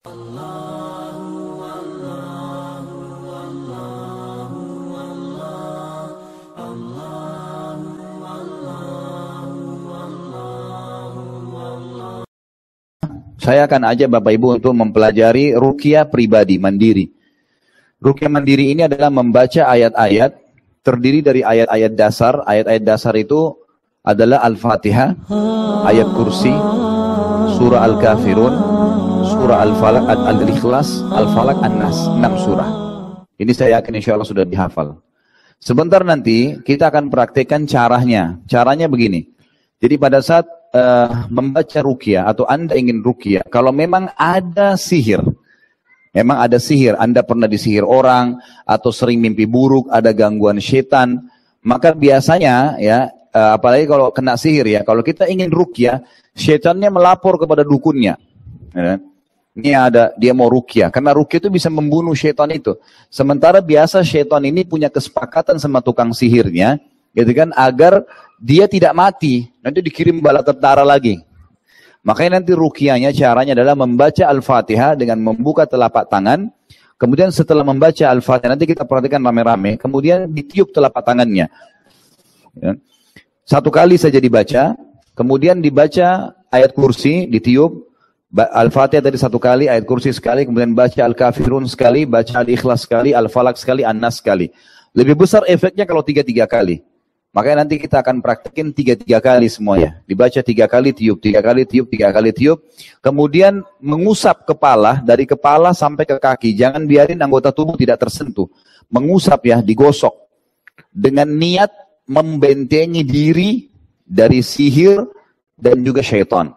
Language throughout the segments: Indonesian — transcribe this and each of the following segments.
Saya akan ajak Bapak Ibu untuk mempelajari rukia pribadi mandiri. Rukia mandiri ini adalah membaca ayat-ayat terdiri dari ayat-ayat dasar. Ayat-ayat dasar itu adalah Al-Fatihah, ayat kursi, surah Al-Kafirun, surah Al-Falaq, Al-Ikhlas, Al-Falaq, An-Nas. Enam surah. Ini saya yakin insya Allah sudah dihafal. Sebentar nanti kita akan praktekkan caranya. Caranya begini. Jadi pada saat uh, membaca rukia atau Anda ingin rukia, kalau memang ada sihir, memang ada sihir, Anda pernah disihir orang atau sering mimpi buruk, ada gangguan setan, maka biasanya ya, uh, apalagi kalau kena sihir ya, kalau kita ingin rukia, setannya melapor kepada dukunnya. Ya. Ini ada dia mau rukia, karena rukia itu bisa membunuh setan itu. Sementara biasa setan ini punya kesepakatan sama tukang sihirnya, gitu kan, agar dia tidak mati, nanti dikirim bala tentara lagi. Makanya nanti rukiahnya caranya adalah membaca Al-Fatihah dengan membuka telapak tangan, kemudian setelah membaca Al-Fatihah nanti kita perhatikan rame-rame, kemudian ditiup telapak tangannya. Ya. Satu kali saja dibaca, kemudian dibaca ayat kursi, ditiup, Al-Fatihah tadi satu kali, ayat kursi sekali, kemudian baca Al-Kafirun sekali, baca Al-Ikhlas sekali, Al-Falak sekali, An-Nas sekali. Lebih besar efeknya kalau tiga-tiga kali. Makanya nanti kita akan praktekin tiga-tiga kali semuanya. Dibaca tiga kali tiup, tiga kali tiup, tiga kali tiup. Kemudian mengusap kepala, dari kepala sampai ke kaki. Jangan biarin anggota tubuh tidak tersentuh. Mengusap ya, digosok. Dengan niat membentengi diri dari sihir dan juga syaitan.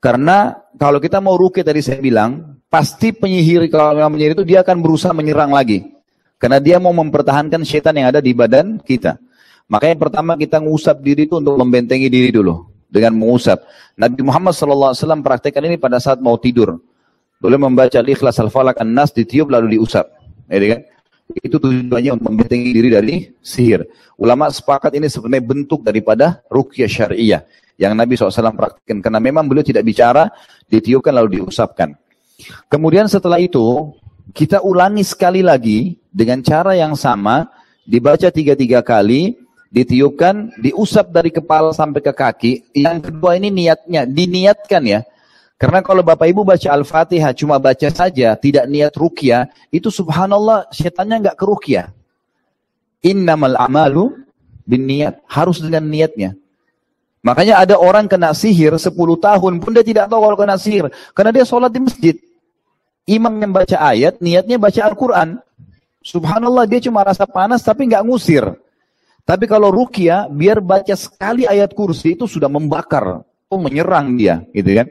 Karena kalau kita mau rukyah tadi saya bilang, pasti penyihir kalau memang menyihir itu dia akan berusaha menyerang lagi. Karena dia mau mempertahankan syaitan yang ada di badan kita. Makanya pertama kita mengusap diri itu untuk membentengi diri dulu dengan mengusap. Nabi Muhammad SAW praktekkan ini pada saat mau tidur. Boleh membaca ikhlas al-falak an-nas ditiup lalu diusap. Ya, kan? Itu tujuannya untuk membentengi diri dari sihir. Ulama sepakat ini sebenarnya bentuk daripada rukyah syariah yang Nabi SAW praktekkan. Karena memang beliau tidak bicara, ditiupkan lalu diusapkan. Kemudian setelah itu, kita ulangi sekali lagi dengan cara yang sama, dibaca tiga-tiga kali, ditiupkan, diusap dari kepala sampai ke kaki. Yang kedua ini niatnya, diniatkan ya. Karena kalau Bapak Ibu baca Al-Fatihah cuma baca saja, tidak niat rukyah, itu subhanallah setannya nggak ke rukyah. Innamal amalu bin niat, harus dengan niatnya. Makanya ada orang kena sihir 10 tahun pun dia tidak tahu kalau kena sihir. Karena dia sholat di masjid. Imam yang baca ayat, niatnya baca Al-Quran. Subhanallah dia cuma rasa panas tapi nggak ngusir. Tapi kalau rukia, biar baca sekali ayat kursi itu sudah membakar, oh menyerang dia, gitu kan?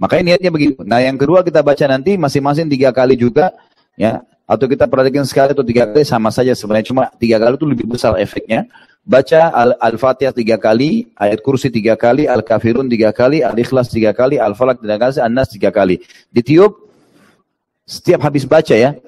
Makanya niatnya begitu. Nah yang kedua kita baca nanti masing-masing tiga kali juga, ya. Atau kita perhatikan sekali atau tiga kali sama saja sebenarnya cuma tiga kali itu lebih besar efeknya. Baca Al-Fatihah tiga kali, ayat kursi tiga kali, Al-Kafirun tiga kali, Al-Ikhlas tiga kali, Al-Falak tiga kali, An-Nas tiga kali. Ditiup setiap habis baca ya,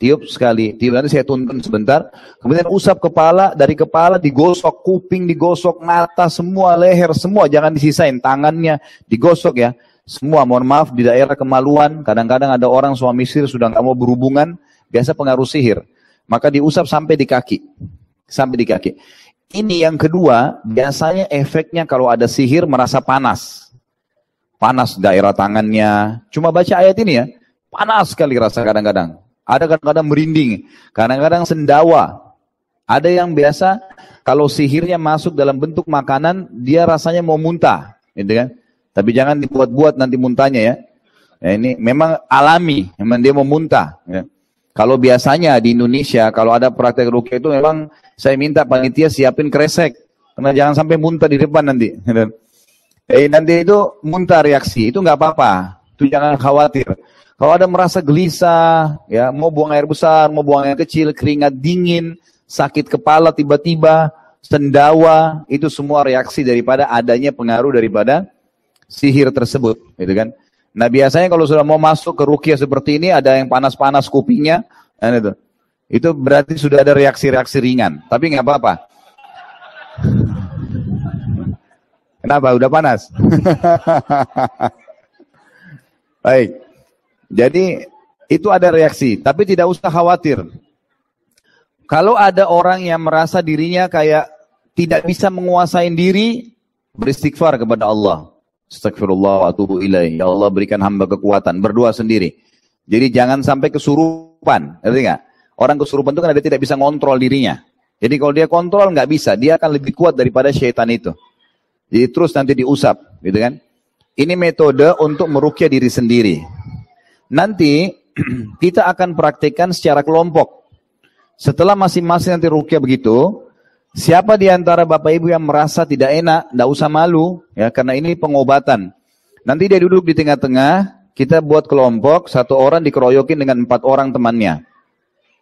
Tiup sekali, tiup nanti saya tuntun sebentar. Kemudian usap kepala, dari kepala digosok, kuping digosok, mata semua, leher semua, jangan disisain. Tangannya digosok ya. Semua, mohon maaf di daerah kemaluan, kadang-kadang ada orang suami istri sudah nggak mau berhubungan, biasa pengaruh sihir. Maka diusap sampai di kaki. Sampai di kaki. Ini yang kedua, biasanya efeknya kalau ada sihir merasa panas. Panas daerah tangannya. Cuma baca ayat ini ya, panas sekali rasa kadang-kadang. Ada kadang-kadang merinding, kadang-kadang sendawa. Ada yang biasa kalau sihirnya masuk dalam bentuk makanan, dia rasanya mau muntah, gitu kan? Tapi jangan dibuat-buat nanti muntahnya ya. ya. ini memang alami, memang dia mau muntah. Ya. Kalau biasanya di Indonesia, kalau ada praktek rukyah itu memang saya minta panitia siapin kresek. Karena jangan sampai muntah di depan nanti. Eh nanti itu muntah reaksi, itu nggak apa-apa. Itu jangan khawatir. Kalau ada merasa gelisah, ya mau buang air besar, mau buang air kecil, keringat dingin, sakit kepala tiba-tiba, sendawa, itu semua reaksi daripada adanya pengaruh daripada sihir tersebut, gitu kan? Nah biasanya kalau sudah mau masuk ke rukyah seperti ini, ada yang panas-panas kupingnya, dan itu, itu berarti sudah ada reaksi-reaksi ringan. Tapi nggak apa-apa. Kenapa? Udah panas? Baik. Jadi itu ada reaksi, tapi tidak usah khawatir. Kalau ada orang yang merasa dirinya kayak tidak bisa menguasai diri, beristighfar kepada Allah. Astagfirullah wa atubu ilaih. Ya Allah berikan hamba kekuatan. Berdoa sendiri. Jadi jangan sampai kesurupan. Ngerti nggak? Orang kesurupan itu kan dia tidak bisa ngontrol dirinya. Jadi kalau dia kontrol nggak bisa, dia akan lebih kuat daripada syaitan itu. Jadi terus nanti diusap, gitu kan? Ini metode untuk merukyah diri sendiri. Nanti kita akan praktekkan secara kelompok. Setelah masing-masing nanti rukyah begitu, siapa di antara Bapak Ibu yang merasa tidak enak, tidak usah malu, ya karena ini pengobatan. Nanti dia duduk di tengah-tengah, kita buat kelompok, satu orang dikeroyokin dengan empat orang temannya.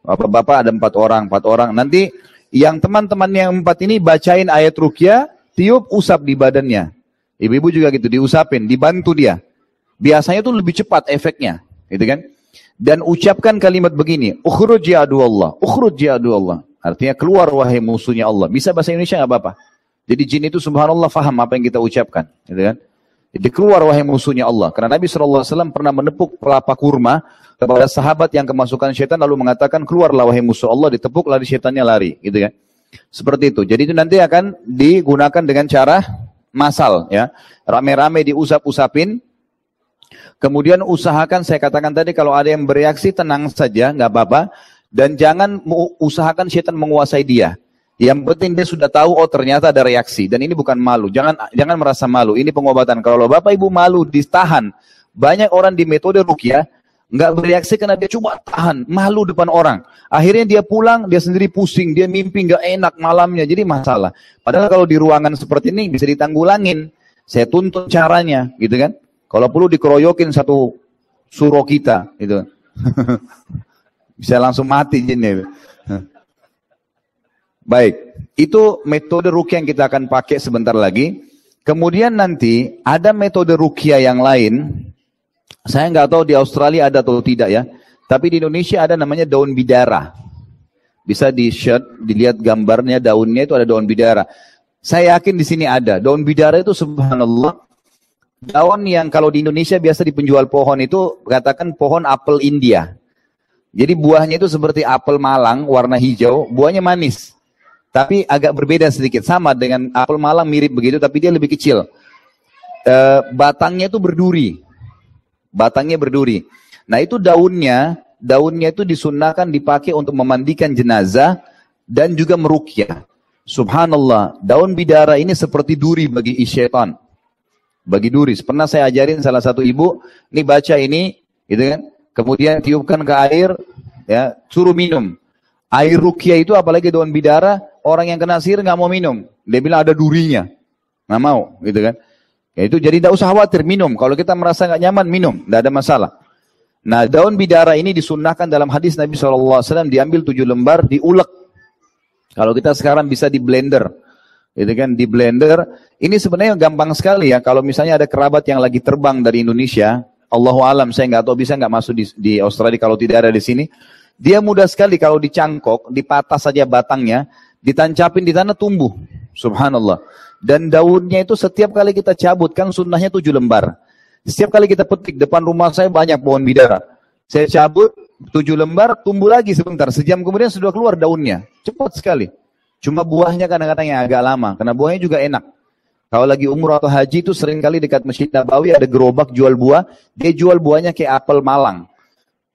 Bapak-bapak ada empat orang, empat orang. Nanti yang teman-teman yang empat ini bacain ayat rukyah, tiup usap di badannya. Ibu-ibu juga gitu, diusapin, dibantu dia. Biasanya tuh lebih cepat efeknya, gitu kan? dan ucapkan kalimat begini, ukhruj ya Allah, ukhruj ya Allah. Artinya keluar wahai musuhnya Allah. Bisa bahasa Indonesia nggak apa-apa. Jadi jin itu subhanallah faham apa yang kita ucapkan, gitu kan? Jadi keluar wahai musuhnya Allah. Karena Nabi SAW pernah menepuk pelapa kurma kepada sahabat yang kemasukan syaitan lalu mengatakan keluarlah wahai musuh Allah ditepuk lari syaitannya lari, gitu kan? Seperti itu. Jadi itu nanti akan digunakan dengan cara masal ya. Rame-rame diusap-usapin Kemudian usahakan, saya katakan tadi kalau ada yang bereaksi tenang saja, nggak apa-apa. Dan jangan usahakan syaitan menguasai dia. Yang penting dia sudah tahu, oh ternyata ada reaksi. Dan ini bukan malu, jangan jangan merasa malu. Ini pengobatan. Kalau bapak ibu malu, ditahan. Banyak orang di metode rukyah, nggak bereaksi karena dia cuma tahan, malu depan orang. Akhirnya dia pulang, dia sendiri pusing, dia mimpi nggak enak malamnya, jadi masalah. Padahal kalau di ruangan seperti ini bisa ditanggulangin. Saya tuntun caranya, gitu kan? Kalau perlu dikeroyokin satu suro kita, itu. Bisa langsung mati jinnya. Baik, itu metode rukyah yang kita akan pakai sebentar lagi. Kemudian nanti ada metode rukyah yang lain. Saya nggak tahu di Australia ada atau tidak ya. Tapi di Indonesia ada namanya daun bidara. Bisa di shirt, dilihat gambarnya daunnya itu ada daun bidara. Saya yakin di sini ada. Daun bidara itu subhanallah Daun yang kalau di Indonesia biasa di penjual pohon itu katakan pohon apel India. Jadi buahnya itu seperti apel Malang warna hijau, buahnya manis. Tapi agak berbeda sedikit, sama dengan apel Malang mirip begitu tapi dia lebih kecil. E, batangnya itu berduri. Batangnya berduri. Nah itu daunnya, daunnya itu disunahkan dipakai untuk memandikan jenazah dan juga merukyah. Subhanallah, daun bidara ini seperti duri bagi syaitan bagi duri. Pernah saya ajarin salah satu ibu, ini baca ini, gitu kan? Kemudian tiupkan ke air, ya, suruh minum. Air rukia itu apalagi daun bidara, orang yang kena sihir nggak mau minum. Dia bilang ada durinya, nggak mau, gitu kan? Ya itu jadi tidak usah khawatir minum. Kalau kita merasa nggak nyaman minum, tidak ada masalah. Nah daun bidara ini disunahkan dalam hadis Nabi SAW diambil tujuh lembar, diulek. Kalau kita sekarang bisa di blender, itu kan di blender. Ini sebenarnya gampang sekali ya. Kalau misalnya ada kerabat yang lagi terbang dari Indonesia, Allahu alam saya nggak tahu bisa nggak masuk di, di Australia kalau tidak ada di sini. Dia mudah sekali kalau dicangkok, dipatah saja batangnya, ditancapin di tanah tumbuh. Subhanallah. Dan daunnya itu setiap kali kita cabut kan sunnahnya tujuh lembar. Setiap kali kita petik depan rumah saya banyak pohon bidara. Saya cabut tujuh lembar, tumbuh lagi sebentar. Sejam kemudian sudah keluar daunnya. Cepat sekali. Cuma buahnya kadang-kadang yang agak lama, karena buahnya juga enak. Kalau lagi umur atau haji itu sering kali dekat Masjid Nabawi ada gerobak jual buah, dia jual buahnya kayak apel malang.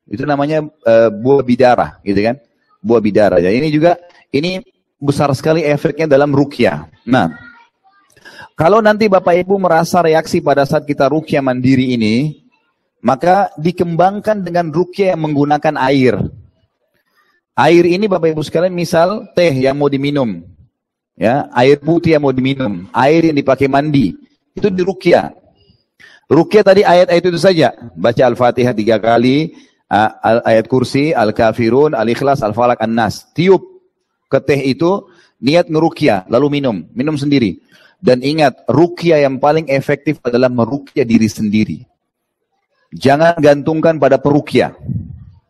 Itu namanya uh, buah bidara, gitu kan? Buah bidara. Ya ini juga ini besar sekali efeknya dalam rukyah. Nah, kalau nanti Bapak Ibu merasa reaksi pada saat kita rukyah mandiri ini, maka dikembangkan dengan rukyah yang menggunakan air. Air ini Bapak Ibu sekalian misal teh yang mau diminum. Ya, air putih yang mau diminum, air yang dipakai mandi, itu di rukyah. Rukyah tadi ayat-ayat itu saja. Baca Al-Fatihah tiga kali, ayat kursi, Al-Kafirun, Al-Ikhlas, Al-Falak, An-Nas. Tiup ke teh itu, niat ngerukyah, lalu minum. Minum sendiri. Dan ingat, rukyah yang paling efektif adalah merukyah diri sendiri. Jangan gantungkan pada perukyah.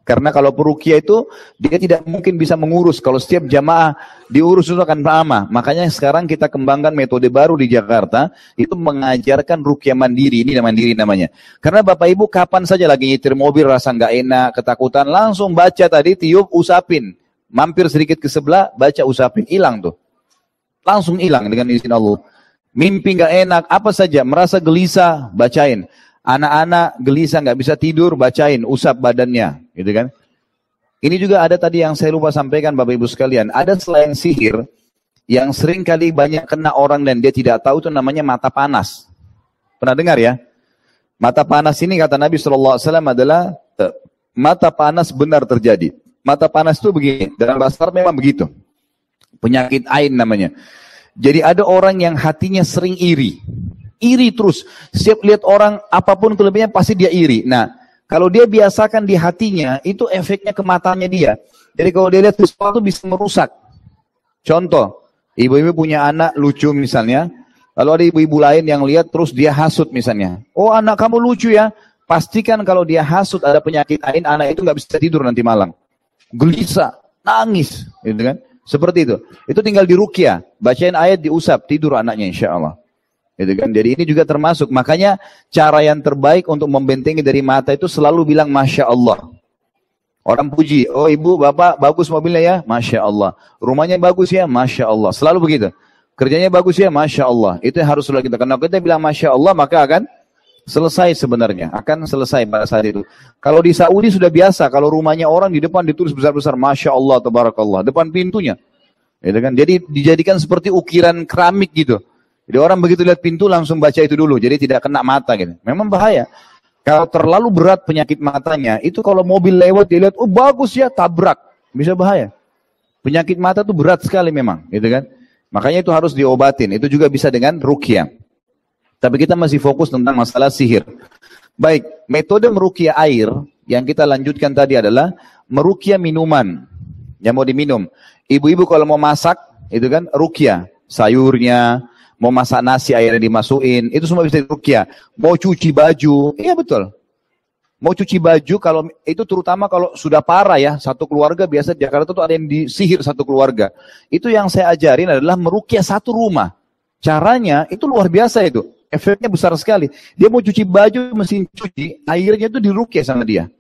Karena kalau perukia itu dia tidak mungkin bisa mengurus. Kalau setiap jamaah diurus itu akan lama. Makanya sekarang kita kembangkan metode baru di Jakarta itu mengajarkan rukia mandiri. Ini mandiri namanya. Karena bapak ibu kapan saja lagi nyetir mobil rasa nggak enak, ketakutan, langsung baca tadi tiup usapin. Mampir sedikit ke sebelah, baca usapin, hilang tuh. Langsung hilang dengan izin Allah. Mimpi nggak enak, apa saja, merasa gelisah, bacain. Anak-anak gelisah nggak bisa tidur, bacain, usap badannya, gitu kan? Ini juga ada tadi yang saya lupa sampaikan Bapak Ibu sekalian. Ada selain sihir yang sering kali banyak kena orang dan dia tidak tahu itu namanya mata panas. Pernah dengar ya? Mata panas ini kata Nabi SAW adalah eh, mata panas benar terjadi. Mata panas itu begini, dalam bahasa memang begitu. Penyakit ain namanya. Jadi ada orang yang hatinya sering iri iri terus. Setiap lihat orang apa pun kelebihannya pasti dia iri. Nah, kalau dia biasakan di hatinya, itu efeknya ke matanya dia. Jadi kalau dia lihat sesuatu bisa merusak. Contoh, ibu-ibu punya anak lucu misalnya, lalu ada ibu-ibu lain yang lihat terus dia hasut misalnya. Oh anak kamu lucu ya, pastikan kalau dia hasut ada penyakit lain, anak itu nggak bisa tidur nanti malam. Gelisah, nangis, gitu kan? Seperti itu. Itu tinggal di rukia, bacain ayat diusap, tidur anaknya insya Allah. Gitu kan? Jadi ini juga termasuk. Makanya cara yang terbaik untuk membentengi dari mata itu selalu bilang Masya Allah. Orang puji, oh ibu, bapak, bagus mobilnya ya, Masya Allah. Rumahnya bagus ya, Masya Allah. Selalu begitu. Kerjanya bagus ya, Masya Allah. Itu yang harus kita. Karena kita bilang Masya Allah, maka akan selesai sebenarnya. Akan selesai pada saat itu. Kalau di Saudi sudah biasa, kalau rumahnya orang di depan ditulis besar-besar, Masya Allah, Tabarakallah. Depan pintunya. Gitu kan? Jadi dijadikan seperti ukiran keramik gitu. Jadi orang begitu lihat pintu langsung baca itu dulu, jadi tidak kena mata gitu. Memang bahaya. Kalau terlalu berat penyakit matanya, itu kalau mobil lewat dia lihat, oh bagus ya, tabrak. Bisa bahaya. Penyakit mata itu berat sekali memang, gitu kan. Makanya itu harus diobatin. Itu juga bisa dengan rukyah. Tapi kita masih fokus tentang masalah sihir. Baik, metode merukyah air yang kita lanjutkan tadi adalah merukyah minuman yang mau diminum. Ibu-ibu kalau mau masak, itu kan rukyah. Sayurnya, Mau masak nasi airnya dimasukin, itu semua bisa dirukyah. Mau cuci baju, iya betul. Mau cuci baju kalau itu terutama kalau sudah parah ya, satu keluarga biasa di Jakarta tuh ada yang disihir satu keluarga. Itu yang saya ajarin adalah merukyah satu rumah. Caranya itu luar biasa itu. Efeknya besar sekali. Dia mau cuci baju mesin cuci, airnya itu dirukyah sama dia.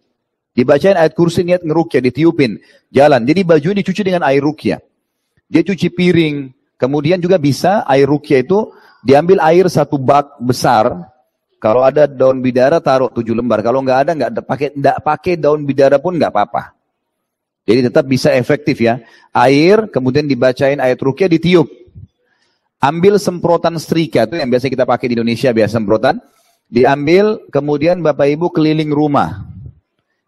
Dibacain ayat kursi niat ngerukyah, ditiupin, jalan. Jadi baju dicuci dengan air rukyah. Dia cuci piring, Kemudian juga bisa air rukyah itu diambil air satu bak besar. Kalau ada daun bidara taruh tujuh lembar. Kalau nggak ada nggak pakai nggak pakai daun bidara pun nggak apa-apa. Jadi tetap bisa efektif ya. Air kemudian dibacain ayat rukyah ditiup. Ambil semprotan setrika itu yang biasa kita pakai di Indonesia biasa semprotan. Diambil kemudian bapak ibu keliling rumah.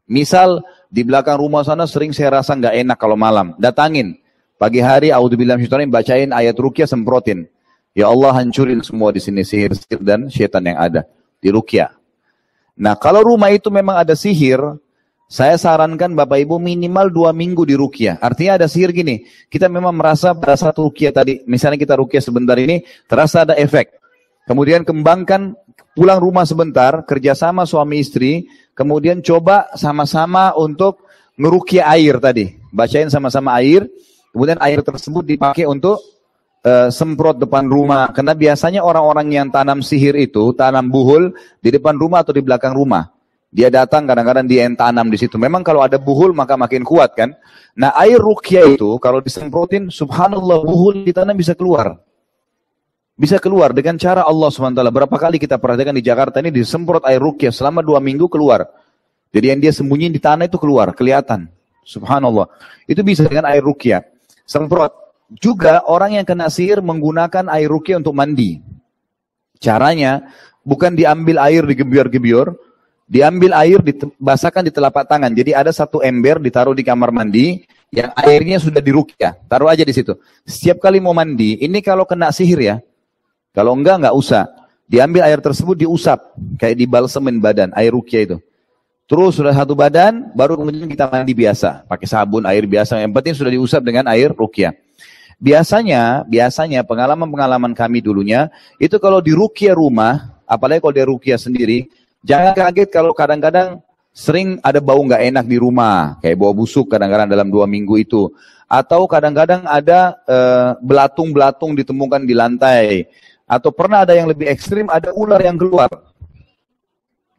Misal di belakang rumah sana sering saya rasa nggak enak kalau malam. Datangin Pagi hari audzubillah minasyaitonir bacain ayat rukyah semprotin. Ya Allah hancurin semua di sini sihir-sihir dan syaitan yang ada di rukyah. Nah kalau rumah itu memang ada sihir, saya sarankan Bapak Ibu minimal dua minggu di rukyah. Artinya ada sihir gini, kita memang merasa pada satu rukyah tadi, misalnya kita rukyah sebentar ini, terasa ada efek. Kemudian kembangkan pulang rumah sebentar, kerjasama suami istri, kemudian coba sama-sama untuk ngerukyah air tadi. Bacain sama-sama air, Kemudian air tersebut dipakai untuk uh, semprot depan rumah. Karena biasanya orang-orang yang tanam sihir itu, tanam buhul di depan rumah atau di belakang rumah. Dia datang kadang-kadang dia yang tanam di situ. Memang kalau ada buhul maka makin kuat kan. Nah air rukyah itu kalau disemprotin, subhanallah buhul di tanah bisa keluar. Bisa keluar dengan cara Allah SWT. Berapa kali kita perhatikan di Jakarta ini disemprot air rukyah selama dua minggu keluar. Jadi yang dia sembunyiin di tanah itu keluar, kelihatan. Subhanallah. Itu bisa dengan air rukyah semprot. Juga orang yang kena sihir menggunakan air rukyah untuk mandi. Caranya bukan diambil air digebior-gebior, diambil air dibasahkan di telapak tangan. Jadi ada satu ember ditaruh di kamar mandi yang airnya sudah dirukyah. Taruh aja di situ. Setiap kali mau mandi, ini kalau kena sihir ya. Kalau enggak, enggak usah. Diambil air tersebut diusap. Kayak dibalsemin badan, air rukyah itu. Terus sudah satu badan, baru kemudian kita mandi biasa. Pakai sabun, air biasa. Yang penting sudah diusap dengan air rukyah. Biasanya, biasanya pengalaman-pengalaman kami dulunya, itu kalau di rukyah rumah, apalagi kalau di rukyah sendiri, jangan kaget kalau kadang-kadang Sering ada bau nggak enak di rumah, kayak bau busuk kadang-kadang dalam dua minggu itu. Atau kadang-kadang ada eh, belatung-belatung ditemukan di lantai. Atau pernah ada yang lebih ekstrim, ada ular yang keluar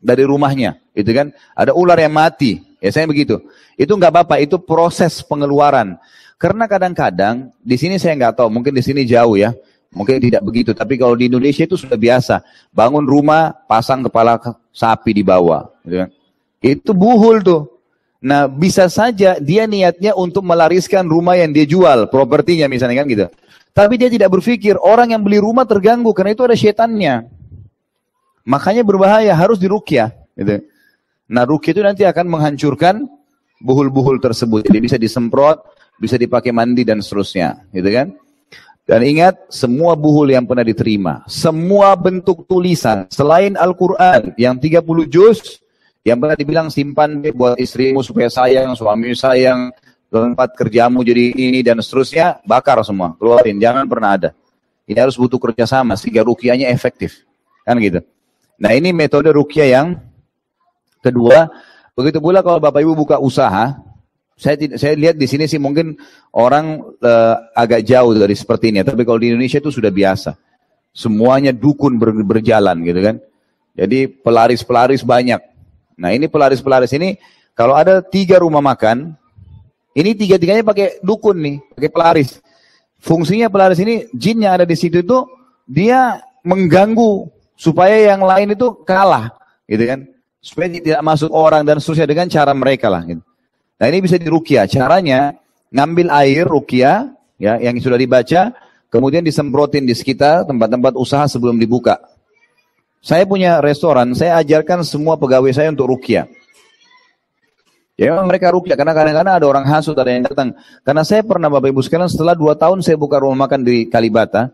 dari rumahnya, itu kan? Ada ular yang mati, ya saya begitu. Itu nggak apa-apa, itu proses pengeluaran. Karena kadang-kadang di sini saya nggak tahu, mungkin di sini jauh ya, mungkin tidak begitu. Tapi kalau di Indonesia itu sudah biasa, bangun rumah, pasang kepala sapi di bawah, gitu kan? Itu buhul tuh. Nah bisa saja dia niatnya untuk melariskan rumah yang dia jual, propertinya misalnya kan gitu. Tapi dia tidak berpikir orang yang beli rumah terganggu karena itu ada setannya. Makanya berbahaya, harus dirukyah. Gitu. Nah rukyah itu nanti akan menghancurkan buhul-buhul tersebut. Jadi bisa disemprot, bisa dipakai mandi dan seterusnya. Gitu kan? Dan ingat, semua buhul yang pernah diterima, semua bentuk tulisan selain Al-Quran yang 30 juz, yang pernah dibilang simpan buat istrimu supaya sayang, suami sayang, tempat kerjamu jadi ini dan seterusnya, bakar semua, keluarin, jangan pernah ada. Ini harus butuh kerjasama sehingga rukiahnya efektif. Kan gitu. Nah ini metode rukyah yang kedua. Begitu pula kalau Bapak Ibu buka usaha, saya saya lihat di sini sih mungkin orang uh, agak jauh dari seperti ini, tapi kalau di Indonesia itu sudah biasa. Semuanya dukun ber, berjalan gitu kan. Jadi pelaris-pelaris banyak. Nah ini pelaris-pelaris ini kalau ada tiga rumah makan, ini tiga-tiganya pakai dukun nih, pakai pelaris. Fungsinya pelaris ini jin yang ada di situ itu dia mengganggu supaya yang lain itu kalah, gitu kan? Supaya tidak masuk orang dan seterusnya dengan cara mereka lah. Gitu. Nah ini bisa dirukia. Caranya ngambil air rukia ya yang sudah dibaca, kemudian disemprotin di sekitar tempat-tempat usaha sebelum dibuka. Saya punya restoran, saya ajarkan semua pegawai saya untuk rukia. Ya memang mereka rukia karena kadang-kadang ada orang hasut ada yang datang. Karena saya pernah Bapak Ibu sekalian setelah dua tahun saya buka rumah makan di Kalibata,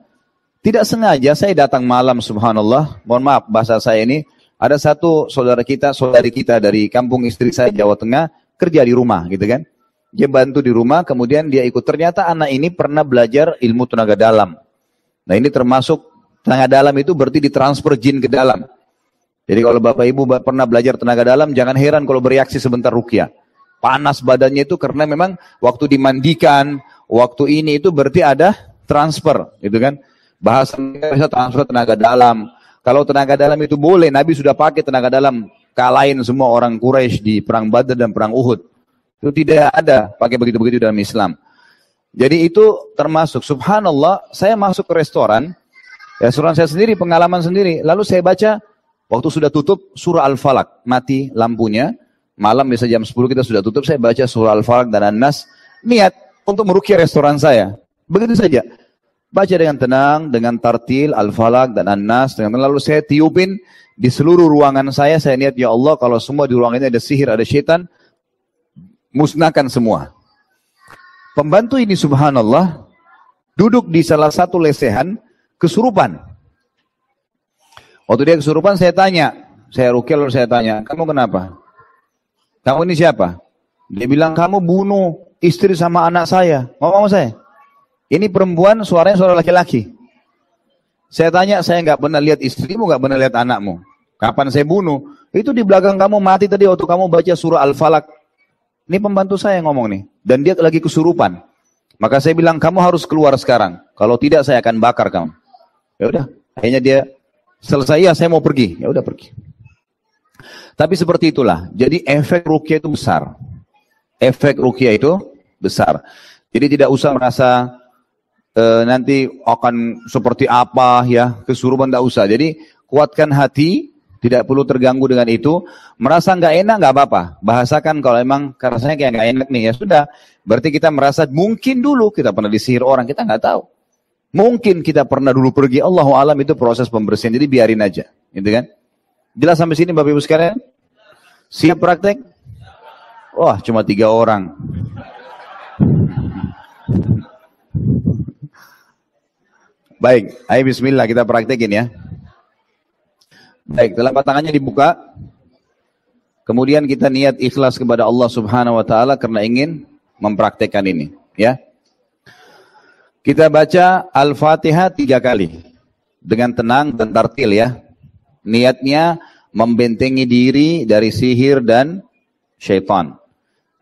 tidak sengaja saya datang malam subhanallah, mohon maaf bahasa saya ini, ada satu saudara kita, saudari kita dari kampung istri saya Jawa Tengah, kerja di rumah gitu kan. Dia bantu di rumah, kemudian dia ikut. Ternyata anak ini pernah belajar ilmu tenaga dalam. Nah ini termasuk tenaga dalam itu berarti ditransfer jin ke dalam. Jadi kalau bapak ibu pernah belajar tenaga dalam, jangan heran kalau bereaksi sebentar rukyah. Panas badannya itu karena memang waktu dimandikan, waktu ini itu berarti ada transfer, gitu kan. Bahasa bisa transfer tenaga dalam. Kalau tenaga dalam itu boleh, Nabi sudah pakai tenaga dalam kalahin semua orang Quraisy di perang Badar dan perang Uhud. Itu tidak ada pakai begitu-begitu dalam Islam. Jadi itu termasuk subhanallah, saya masuk ke restoran, restoran saya sendiri, pengalaman sendiri. Lalu saya baca waktu sudah tutup surah Al-Falaq, mati lampunya. Malam bisa jam 10 kita sudah tutup, saya baca surah Al-Falaq dan An-Nas. Niat untuk merukia restoran saya. Begitu saja. Baca dengan tenang, dengan tartil, al-falak, dan an-nas. Dengan lalu saya tiupin di seluruh ruangan saya. Saya niat, ya Allah, kalau semua di ruangan ini ada sihir, ada syaitan, musnahkan semua. Pembantu ini subhanallah, duduk di salah satu lesehan, kesurupan. Waktu dia kesurupan, saya tanya. Saya rukia lalu saya tanya, kamu kenapa? Kamu ini siapa? Dia bilang, kamu bunuh istri sama anak saya. Ngomong saya. Ini perempuan suaranya suara laki-laki. Saya tanya, saya nggak pernah lihat istrimu, nggak pernah lihat anakmu. Kapan saya bunuh? Itu di belakang kamu mati tadi waktu kamu baca surah Al-Falak. Ini pembantu saya yang ngomong nih. Dan dia lagi kesurupan. Maka saya bilang, kamu harus keluar sekarang. Kalau tidak, saya akan bakar kamu. Ya udah, akhirnya dia selesai, ya saya mau pergi. Ya udah pergi. Tapi seperti itulah. Jadi efek rukyah itu besar. Efek rukyah itu besar. Jadi tidak usah merasa e, nanti akan seperti apa ya kesurupan tidak usah. Jadi kuatkan hati, tidak perlu terganggu dengan itu. Merasa nggak enak nggak apa-apa. Bahasakan kalau emang rasanya kayak nggak enak nih ya sudah. Berarti kita merasa mungkin dulu kita pernah disihir orang kita nggak tahu. Mungkin kita pernah dulu pergi Allah alam itu proses pembersihan. Jadi biarin aja, gitu kan? Jelas sampai sini Bapak Ibu sekalian? Siap praktek? Wah, cuma tiga orang. Baik, ayo bismillah kita praktekin ya. Baik, telapak tangannya dibuka. Kemudian kita niat ikhlas kepada Allah Subhanahu wa taala karena ingin mempraktekkan ini, ya. Kita baca Al-Fatihah tiga kali dengan tenang dan tartil ya. Niatnya membentengi diri dari sihir dan syaitan.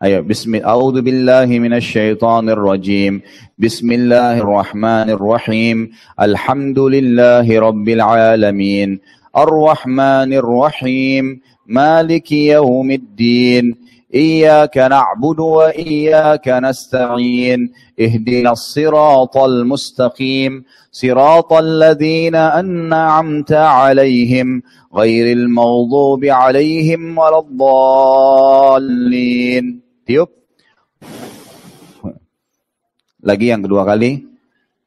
أيوه بسم أعوذ بالله من الشيطان الرجيم. بسم الله الرحمن الرحيم. الحمد لله رب العالمين. الرحمن الرحيم. مالك يوم الدين. إياك نعبد وإياك نستعين. اهدنا الصراط المستقيم. صراط الذين أنعمت عليهم. غير المغضوب عليهم ولا الضالين. Tiup. Lagi yang kedua kali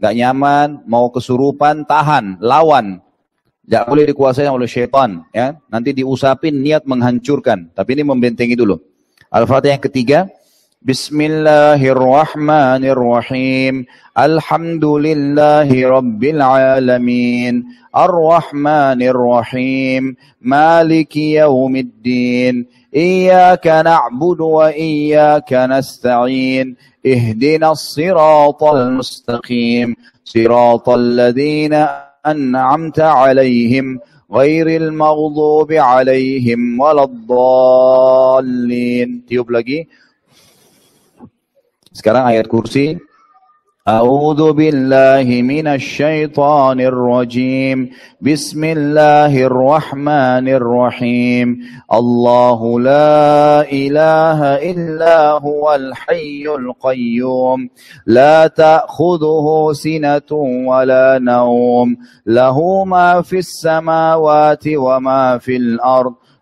gak nyaman, mau kesurupan, tahan, lawan. Gak boleh dikuasai oleh syaitan. Ya. Nanti diusapin niat menghancurkan. Tapi ini membentengi dulu. Al-Fatihah yang ketiga. Bismillahirrahmanirrahim. Alhamdulillahi Rabbil Alamin. Ar-Rahmanirrahim. Maliki yaumiddin. Na'budu wa iyaka nasta'in. اهدنا الصراط المستقيم. صراط الذين أنعمت عليهم غير المغضوب عليهم ولا الضالين. Tiup lagi sekarang ayat kursi. أعوذ بالله من الشيطان الرجيم. بسم الله الرحمن الرحيم. الله لا إله إلا هو الحي القيوم. لا تأخذه سنة ولا نوم. له ما في السماوات وما في الأرض.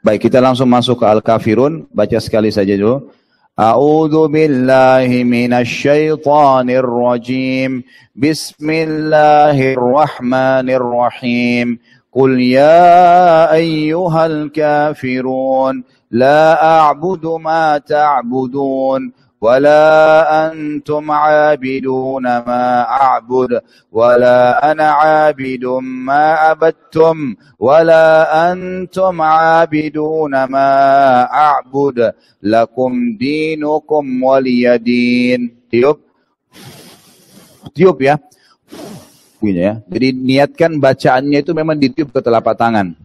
Baik, kita langsung masuk ke Al-Kafirun. Baca sekali saja dulu. A'udzu billahi minasyaitonir rajim. Bismillahirrahmanirrahim. Qul ya ayyuhal kafirun la a'budu ma ta'budun. ولا أنتم عابدون ما أعبد ولا أنا عابد ما عبدتم ولا أنتم عابدون ما أعبد لكم دينكم ولي دين tiup tiup ya Begini ya. Jadi niatkan bacaannya itu memang ditiup ke telapak tangan.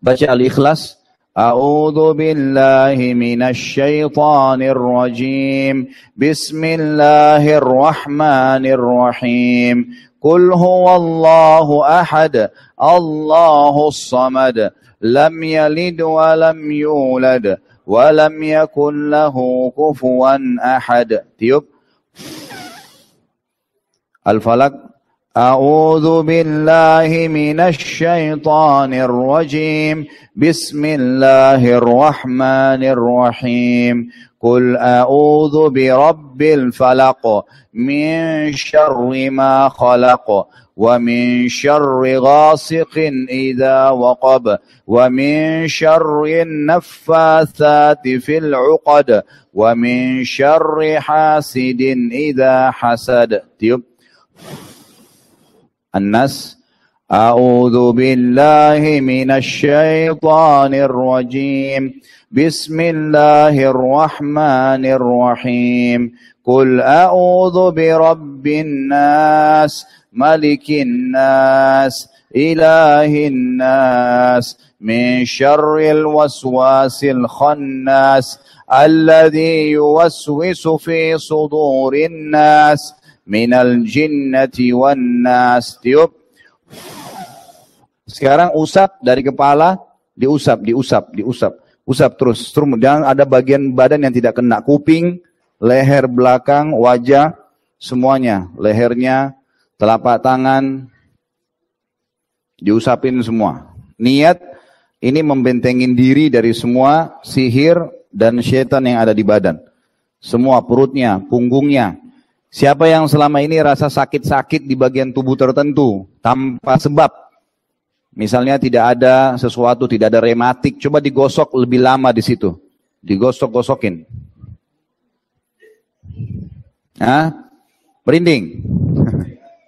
Baca Al-Ikhlas أعوذ بالله من الشيطان الرجيم. بسم الله الرحمن الرحيم. قل هو الله أحد الله الصمد لم يلد ولم يولد ولم يكن له كفوا أحد. تيوب. الفلك أعوذ بالله من الشيطان الرجيم. بسم الله الرحمن الرحيم. قل أعوذ برب الفلق. من شر ما خلق. ومن شر غاسق إذا وقب. ومن شر النفاثات في العقد. ومن شر حاسد إذا حسد. الناس. أعوذ بالله من الشيطان الرجيم. بسم الله الرحمن الرحيم. قل أعوذ برب الناس ملك الناس إله الناس من شر الوسواس الخناس الذي يوسوس في صدور الناس minal jinnati wan nas. Tiup. Sekarang usap dari kepala, diusap, diusap, diusap. Usap terus. Dan ada bagian badan yang tidak kena. Kuping, leher belakang, wajah, semuanya. Lehernya, telapak tangan, diusapin semua. Niat ini membentengin diri dari semua sihir dan syaitan yang ada di badan. Semua perutnya, punggungnya. Siapa yang selama ini rasa sakit-sakit di bagian tubuh tertentu tanpa sebab. Misalnya tidak ada sesuatu, tidak ada rematik, coba digosok lebih lama di situ. Digosok-gosokin. Hah? Merinding.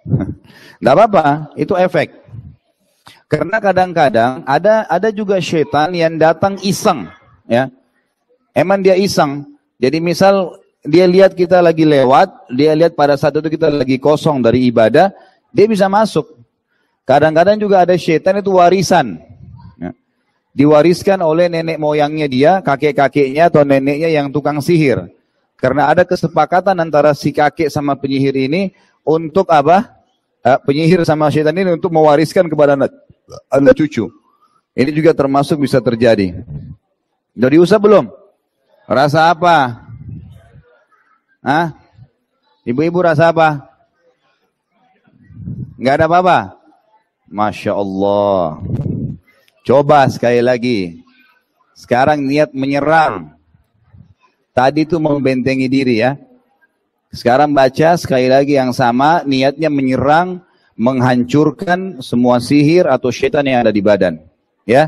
Tidak apa-apa, itu efek. Karena kadang-kadang ada ada juga setan yang datang iseng, ya. Emang dia iseng. Jadi misal dia lihat kita lagi lewat, dia lihat pada saat itu kita lagi kosong dari ibadah, dia bisa masuk. Kadang-kadang juga ada setan itu warisan. Ya. Diwariskan oleh nenek moyangnya dia, kakek-kakeknya atau neneknya yang tukang sihir. Karena ada kesepakatan antara si kakek sama penyihir ini untuk apa? Eh, penyihir sama setan ini untuk mewariskan kepada anak anak cucu. Ini juga termasuk bisa terjadi. Udah diusap belum? Rasa apa? Hah? Ibu-ibu rasa apa? Enggak ada apa-apa? Masya Allah. Coba sekali lagi. Sekarang niat menyerang. Tadi itu membentengi diri ya. Sekarang baca sekali lagi yang sama. Niatnya menyerang menghancurkan semua sihir atau syaitan yang ada di badan. Ya.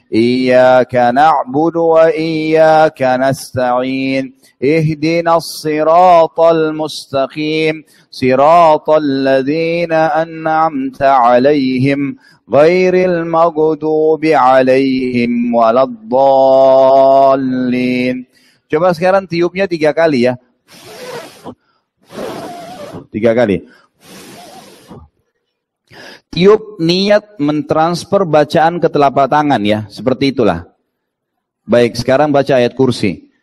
إياك نعبد وإياك نستعين اهدنا الصراط المستقيم صراط الذين أنعمت عليهم غير المغضوب عليهم ولا الضالين Coba sekarang tiupnya tiga kali ya. Tiga kali. Tiup niat mentransfer bacaan ke telapak tangan ya. Seperti itulah. Baik, sekarang baca ayat kursi.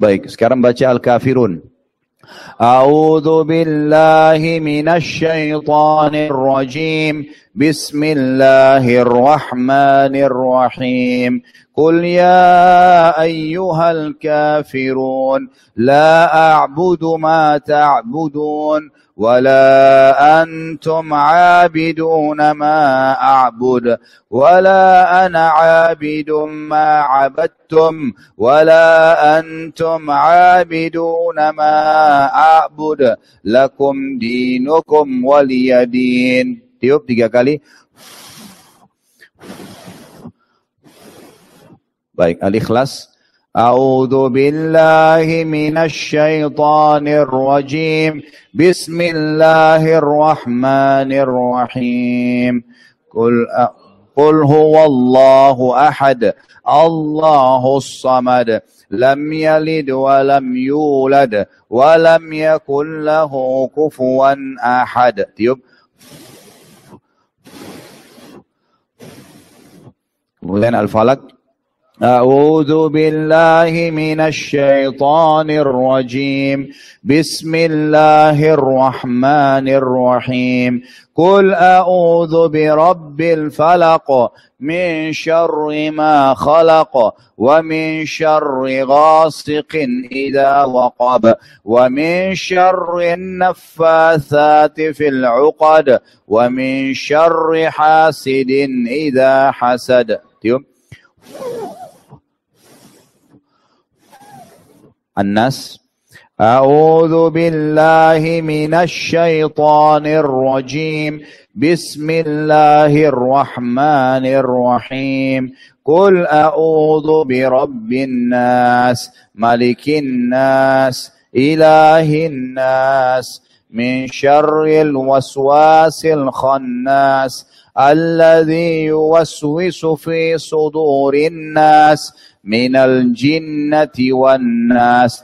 Baik, sekarang baca Al-Kafirun. أعوذ بالله من الشيطان الرجيم بسم الله الرحمن الرحيم. قل يا أيها الكافرون لا أعبد ما تعبدون ولا أنتم عابدون ما أعبد ولا أنا عابد ما عبدتم ولا أنتم عابدون ما أعبد لكم دينكم ولي دين. Tiup tiga kali. Baik al-ikhlas. أعوذ بالله من الشيطان الرجيم بسم الله الرحمن الرحيم قل قل هو الله أحد الله الصمد لم يلد ولم يولد ولم يكن له كفوا أحد tiup. Kemudian al-falak أعوذ بالله من الشيطان الرجيم. بسم الله الرحمن الرحيم. قل أعوذ برب الفلق من شر ما خلق ومن شر غاسق إذا وقب ومن شر النفاثات في العقد ومن شر حاسد إذا حسد. الناس. أعوذ بالله من الشيطان الرجيم. بسم الله الرحمن الرحيم. قل أعوذ برب الناس ملك الناس إله الناس من شر الوسواس الخناس الذي يوسوس في صدور الناس من الجنة والناس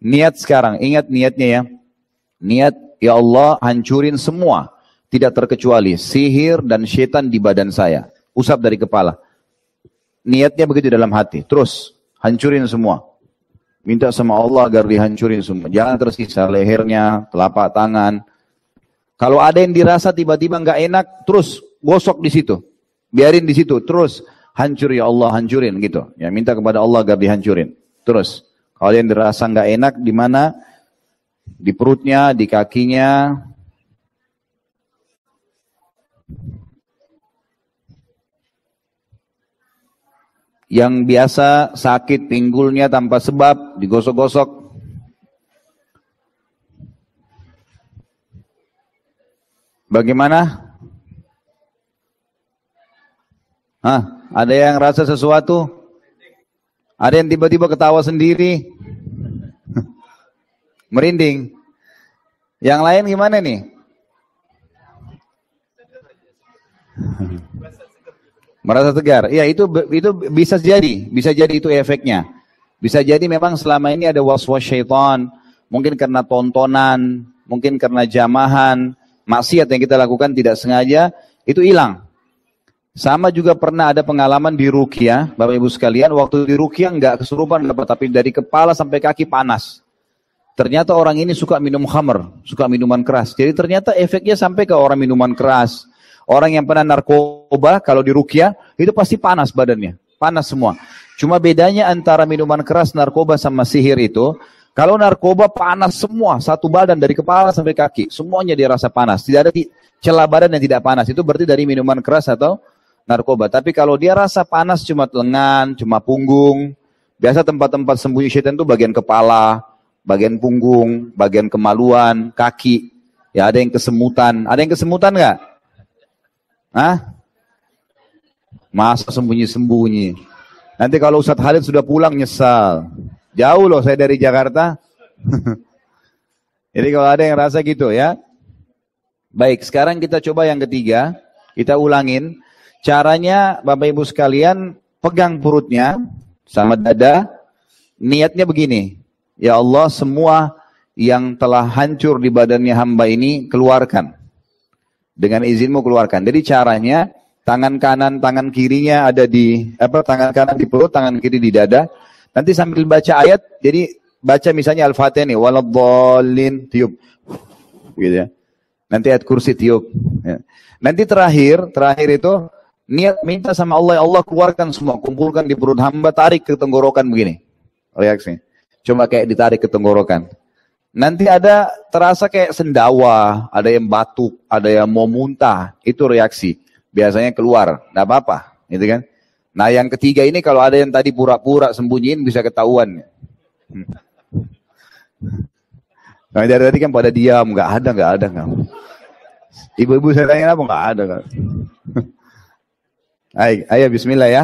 Niat sekarang, ingat niatnya ya. Niat, ya Allah hancurin semua. Tidak terkecuali sihir dan setan di badan saya. Usap dari kepala. Niatnya begitu dalam hati. Terus, hancurin semua. Minta sama Allah agar dihancurin semua. Jangan tersisa lehernya, telapak tangan. Kalau ada yang dirasa tiba-tiba nggak enak, terus gosok di situ. Biarin di situ. Terus, hancur ya Allah, hancurin gitu. Ya minta kepada Allah agar dihancurin. Terus. Kalau yang dirasa nggak enak di mana? Di perutnya, di kakinya. Yang biasa sakit pinggulnya tanpa sebab, digosok-gosok. Bagaimana? Hah, ada yang rasa sesuatu? Ada yang tiba-tiba ketawa sendiri. Merinding. Yang lain gimana nih? Merasa tegar. Ya itu itu bisa jadi, bisa jadi itu efeknya. Bisa jadi memang selama ini ada waswas syaitan, mungkin karena tontonan, mungkin karena jamahan, maksiat yang kita lakukan tidak sengaja, itu hilang. Sama juga pernah ada pengalaman di Rukia, Bapak Ibu sekalian, waktu di Rukia nggak kesurupan dapat, tapi dari kepala sampai kaki panas. Ternyata orang ini suka minum khamer, suka minuman keras. Jadi ternyata efeknya sampai ke orang minuman keras. Orang yang pernah narkoba, kalau di Rukia, itu pasti panas badannya. Panas semua. Cuma bedanya antara minuman keras, narkoba sama sihir itu, kalau narkoba panas semua, satu badan dari kepala sampai kaki. Semuanya dirasa panas. Tidak ada celah badan yang tidak panas. Itu berarti dari minuman keras atau narkoba. Tapi kalau dia rasa panas cuma lengan, cuma punggung, biasa tempat-tempat sembunyi setan itu bagian kepala, bagian punggung, bagian kemaluan, kaki. Ya ada yang kesemutan. Ada yang kesemutan nggak? Hah? Masa sembunyi-sembunyi. Nanti kalau Ustadz Halid sudah pulang nyesal. Jauh loh saya dari Jakarta. Jadi kalau ada yang rasa gitu ya. Baik, sekarang kita coba yang ketiga. Kita ulangin. Caranya Bapak Ibu sekalian pegang perutnya sama dada. Niatnya begini. Ya Allah semua yang telah hancur di badannya hamba ini keluarkan. Dengan izinmu keluarkan. Jadi caranya tangan kanan, tangan kirinya ada di apa tangan kanan di perut, tangan kiri di dada. Nanti sambil baca ayat, jadi baca misalnya Al-Fatihah nih, waladhdallin tiup. Gitu ya. Nanti ayat kursi tiup. Ya. Nanti terakhir, terakhir itu Niat minta sama Allah, Allah keluarkan semua, kumpulkan di perut hamba, tarik ke tenggorokan begini. Reaksi. Coba kayak ditarik ke tenggorokan. Nanti ada terasa kayak sendawa, ada yang batuk, ada yang mau muntah. Itu reaksi. Biasanya keluar, tidak apa-apa. Gitu kan? Nah yang ketiga ini kalau ada yang tadi pura-pura sembunyiin bisa ketahuan. Nah dari tadi kan pada diam, nggak ada, nggak ada, nggak. Ibu-ibu saya tanya apa nggak ada. Gak. Ayo, ayo bismillah ya.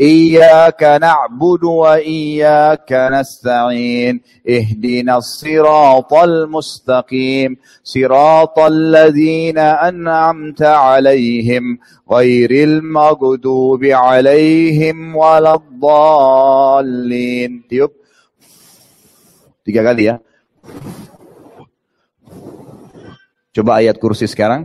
إياك نعبد وإياك نستعين. اهدنا الصراط المستقيم. صراط الذين أنعمت عليهم غير المغضوب عليهم ولا الضالين. tiup tiga kali ya coba ayat kursi sekarang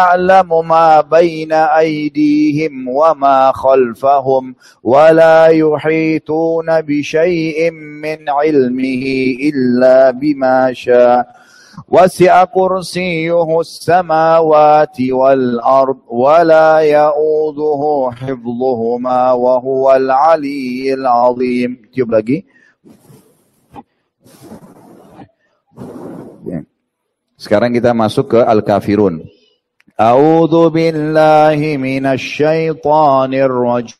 يعلم ما بين أيديهم وما خلفهم ولا يحيطون بشيء من علمه إلا بما شاء وسع كرسيه السماوات والأرض ولا يؤوده حفظهما وهو العلي العظيم. Sekarang kita masuk ke Al-Kafirun. أعوذ بالله من الشيطان الرجيم.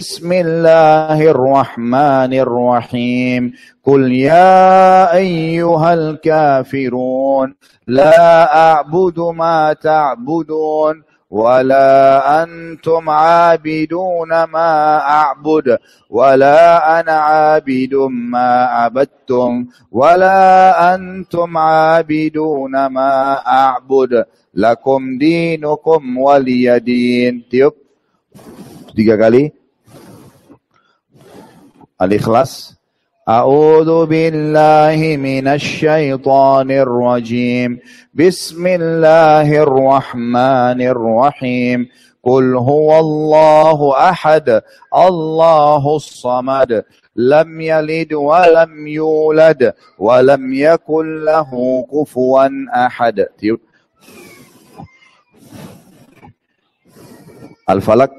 بسم الله الرحمن الرحيم. قل يا أيها الكافرون لا أعبد ما تعبدون ولا أنتم عابدون ما أعبد ولا أنا عابد ما عبدتم ولا أنتم عابدون ما أعبد lakum dinukum waliyadin. Tiup. Tiga kali. Al-Ikhlas. أعوذ بالله من الشيطان الرجيم. بسم الله الرحمن الرحيم. قل هو الله أحد الله الصمد. لم يلد ولم يولد ولم يكن له كفوا أحد. الفلك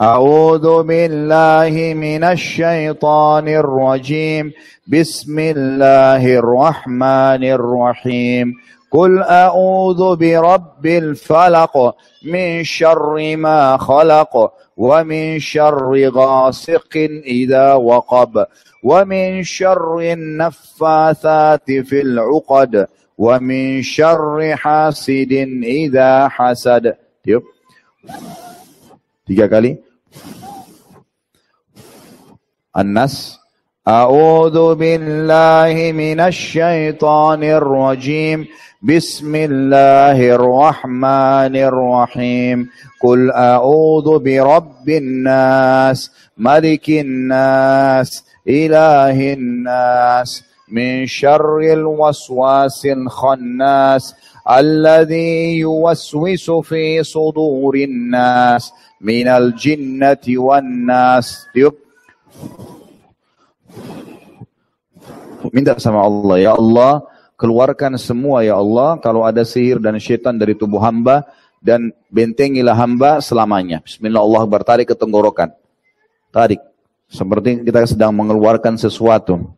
أعوذ بالله من الشيطان الرجيم. بسم الله الرحمن الرحيم. قل أعوذ برب الفلق من شر ما خلق ومن شر غاسق إذا وقب ومن شر النفاثات في العقد ومن شر حاسد إذا حسد. Tiga kali. الناس. أعوذ بالله من الشيطان الرجيم. بسم الله الرحمن الرحيم. قل أعوذ برب الناس ملك الناس إله الناس من شر الوسواس الخناس الذي يوسوس في صدور الناس من الجنة والناس. Minta sama Allah, ya Allah, keluarkan semua ya Allah kalau ada sihir dan syaitan dari tubuh hamba dan bentengilah hamba selamanya. Bismillah Allah bertarik ke tenggorokan. Tarik. Seperti kita sedang mengeluarkan sesuatu.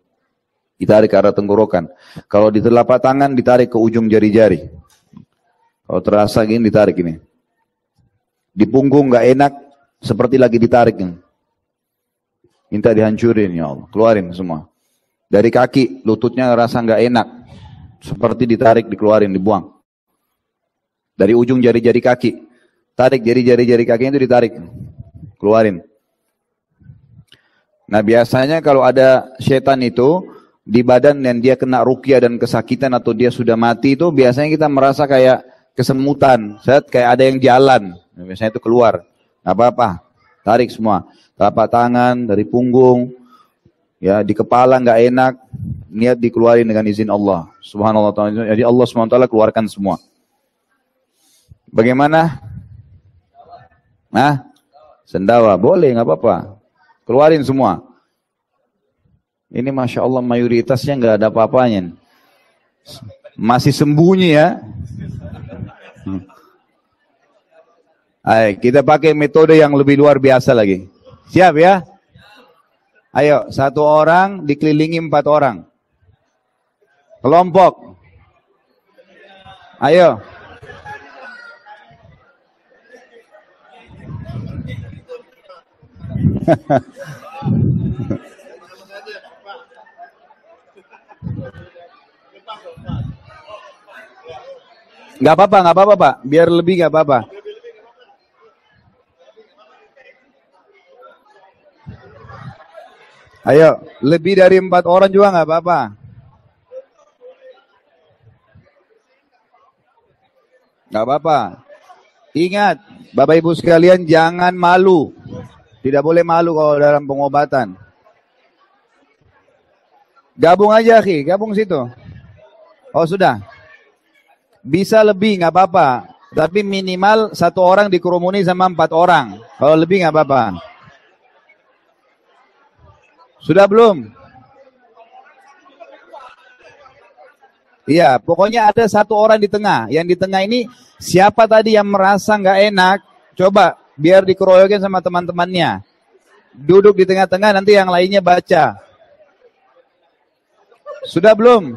Ditarik ke arah tenggorokan. Kalau di telapak tangan ditarik ke ujung jari-jari. Kalau terasa gini ditarik ini. Di punggung nggak enak, seperti lagi ditarik. Minta dihancurin ya Allah, keluarin semua. Dari kaki, lututnya rasa nggak enak, seperti ditarik, dikeluarin, dibuang. Dari ujung jari-jari kaki, tarik jari-jari jari kakinya itu ditarik, keluarin. Nah biasanya kalau ada setan itu di badan dan dia kena rukia dan kesakitan atau dia sudah mati itu biasanya kita merasa kayak kesemutan, saya kayak ada yang jalan. Biasanya itu keluar. Nggak apa-apa. Tarik semua. Telapak tangan, dari punggung, ya di kepala nggak enak, niat dikeluarin dengan izin Allah. Subhanallah. Jadi Allah SWT keluarkan semua. Bagaimana? Nah, sendawa boleh nggak apa-apa. Keluarin semua. Ini masya Allah mayoritasnya nggak ada apa-apanya. Masih sembunyi ya. Hmm. Ayo, kita pakai metode yang lebih luar biasa lagi. Siap ya? Ayo, satu orang dikelilingi empat orang. Kelompok. Ayo. Gak apa-apa, gak apa-apa Pak. Biar lebih gak apa-apa. Ayo, lebih dari empat orang juga gak apa-apa. Gak apa-apa. Ingat, Bapak Ibu sekalian jangan malu. Tidak boleh malu kalau dalam pengobatan. Gabung aja, Ki. Gabung situ. Oh, sudah. Bisa lebih nggak apa-apa, tapi minimal satu orang dikerumuni sama empat orang. Kalau lebih nggak apa-apa. Sudah belum? Iya, pokoknya ada satu orang di tengah. Yang di tengah ini siapa tadi yang merasa nggak enak? Coba biar dikeroyokin sama teman-temannya. Duduk di tengah-tengah nanti yang lainnya baca. Sudah belum?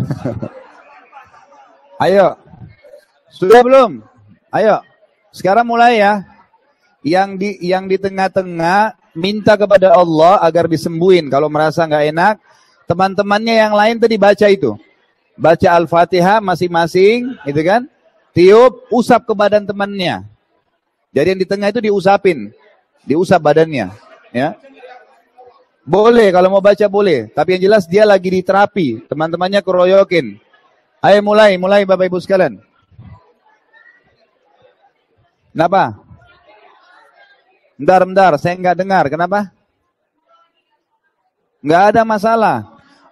Ayo. Sudah belum? Ayo. Sekarang mulai ya. Yang di yang di tengah-tengah minta kepada Allah agar disembuhin kalau merasa nggak enak. Teman-temannya yang lain tadi baca itu. Baca Al-Fatihah masing-masing, gitu kan? Tiup, usap ke badan temannya. Jadi yang di tengah itu diusapin. Diusap badannya, ya. Boleh, kalau mau baca boleh. Tapi yang jelas dia lagi di terapi. Teman-temannya keroyokin. Ayo mulai, mulai Bapak Ibu sekalian. Kenapa? Bentar, bentar, saya nggak dengar. Kenapa? Nggak ada masalah.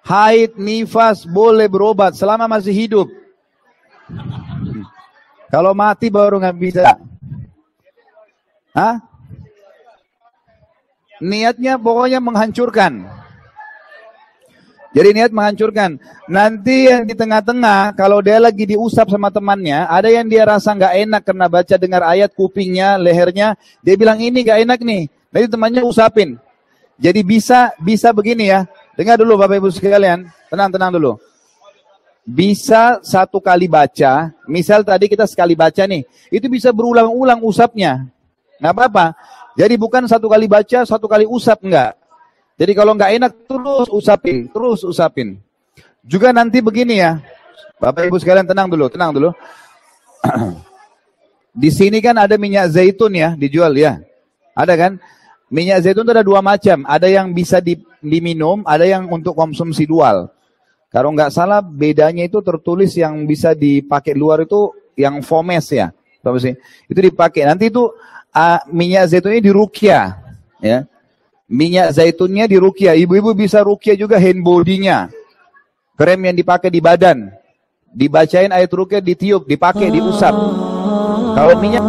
Haid, nifas boleh berobat selama masih hidup. Kalau mati baru nggak bisa. Hah? Niatnya pokoknya menghancurkan. Jadi niat menghancurkan. Nanti yang di tengah-tengah, kalau dia lagi diusap sama temannya, ada yang dia rasa nggak enak karena baca dengar ayat kupingnya, lehernya, dia bilang ini nggak enak nih. Nanti temannya usapin. Jadi bisa bisa begini ya. Dengar dulu Bapak Ibu sekalian, tenang-tenang dulu. Bisa satu kali baca, misal tadi kita sekali baca nih, itu bisa berulang-ulang usapnya. Nggak apa-apa. Jadi bukan satu kali baca, satu kali usap, enggak. Jadi kalau enggak enak, terus usapin, terus usapin. Juga nanti begini ya, Bapak Ibu sekalian tenang dulu, tenang dulu. Di sini kan ada minyak zaitun ya, dijual ya. Ada kan? Minyak zaitun itu ada dua macam. Ada yang bisa diminum, ada yang untuk konsumsi dual. Kalau nggak salah bedanya itu tertulis yang bisa dipakai luar itu yang fomes ya. Itu dipakai. Nanti itu uh, minyak zaitunnya di rukia, ya. Minyak zaitunnya di rukia. Ibu-ibu bisa rukia juga hand body-nya. Krem yang dipakai di badan. Dibacain ayat rukia, ditiup, dipakai, diusap. Kalau minyak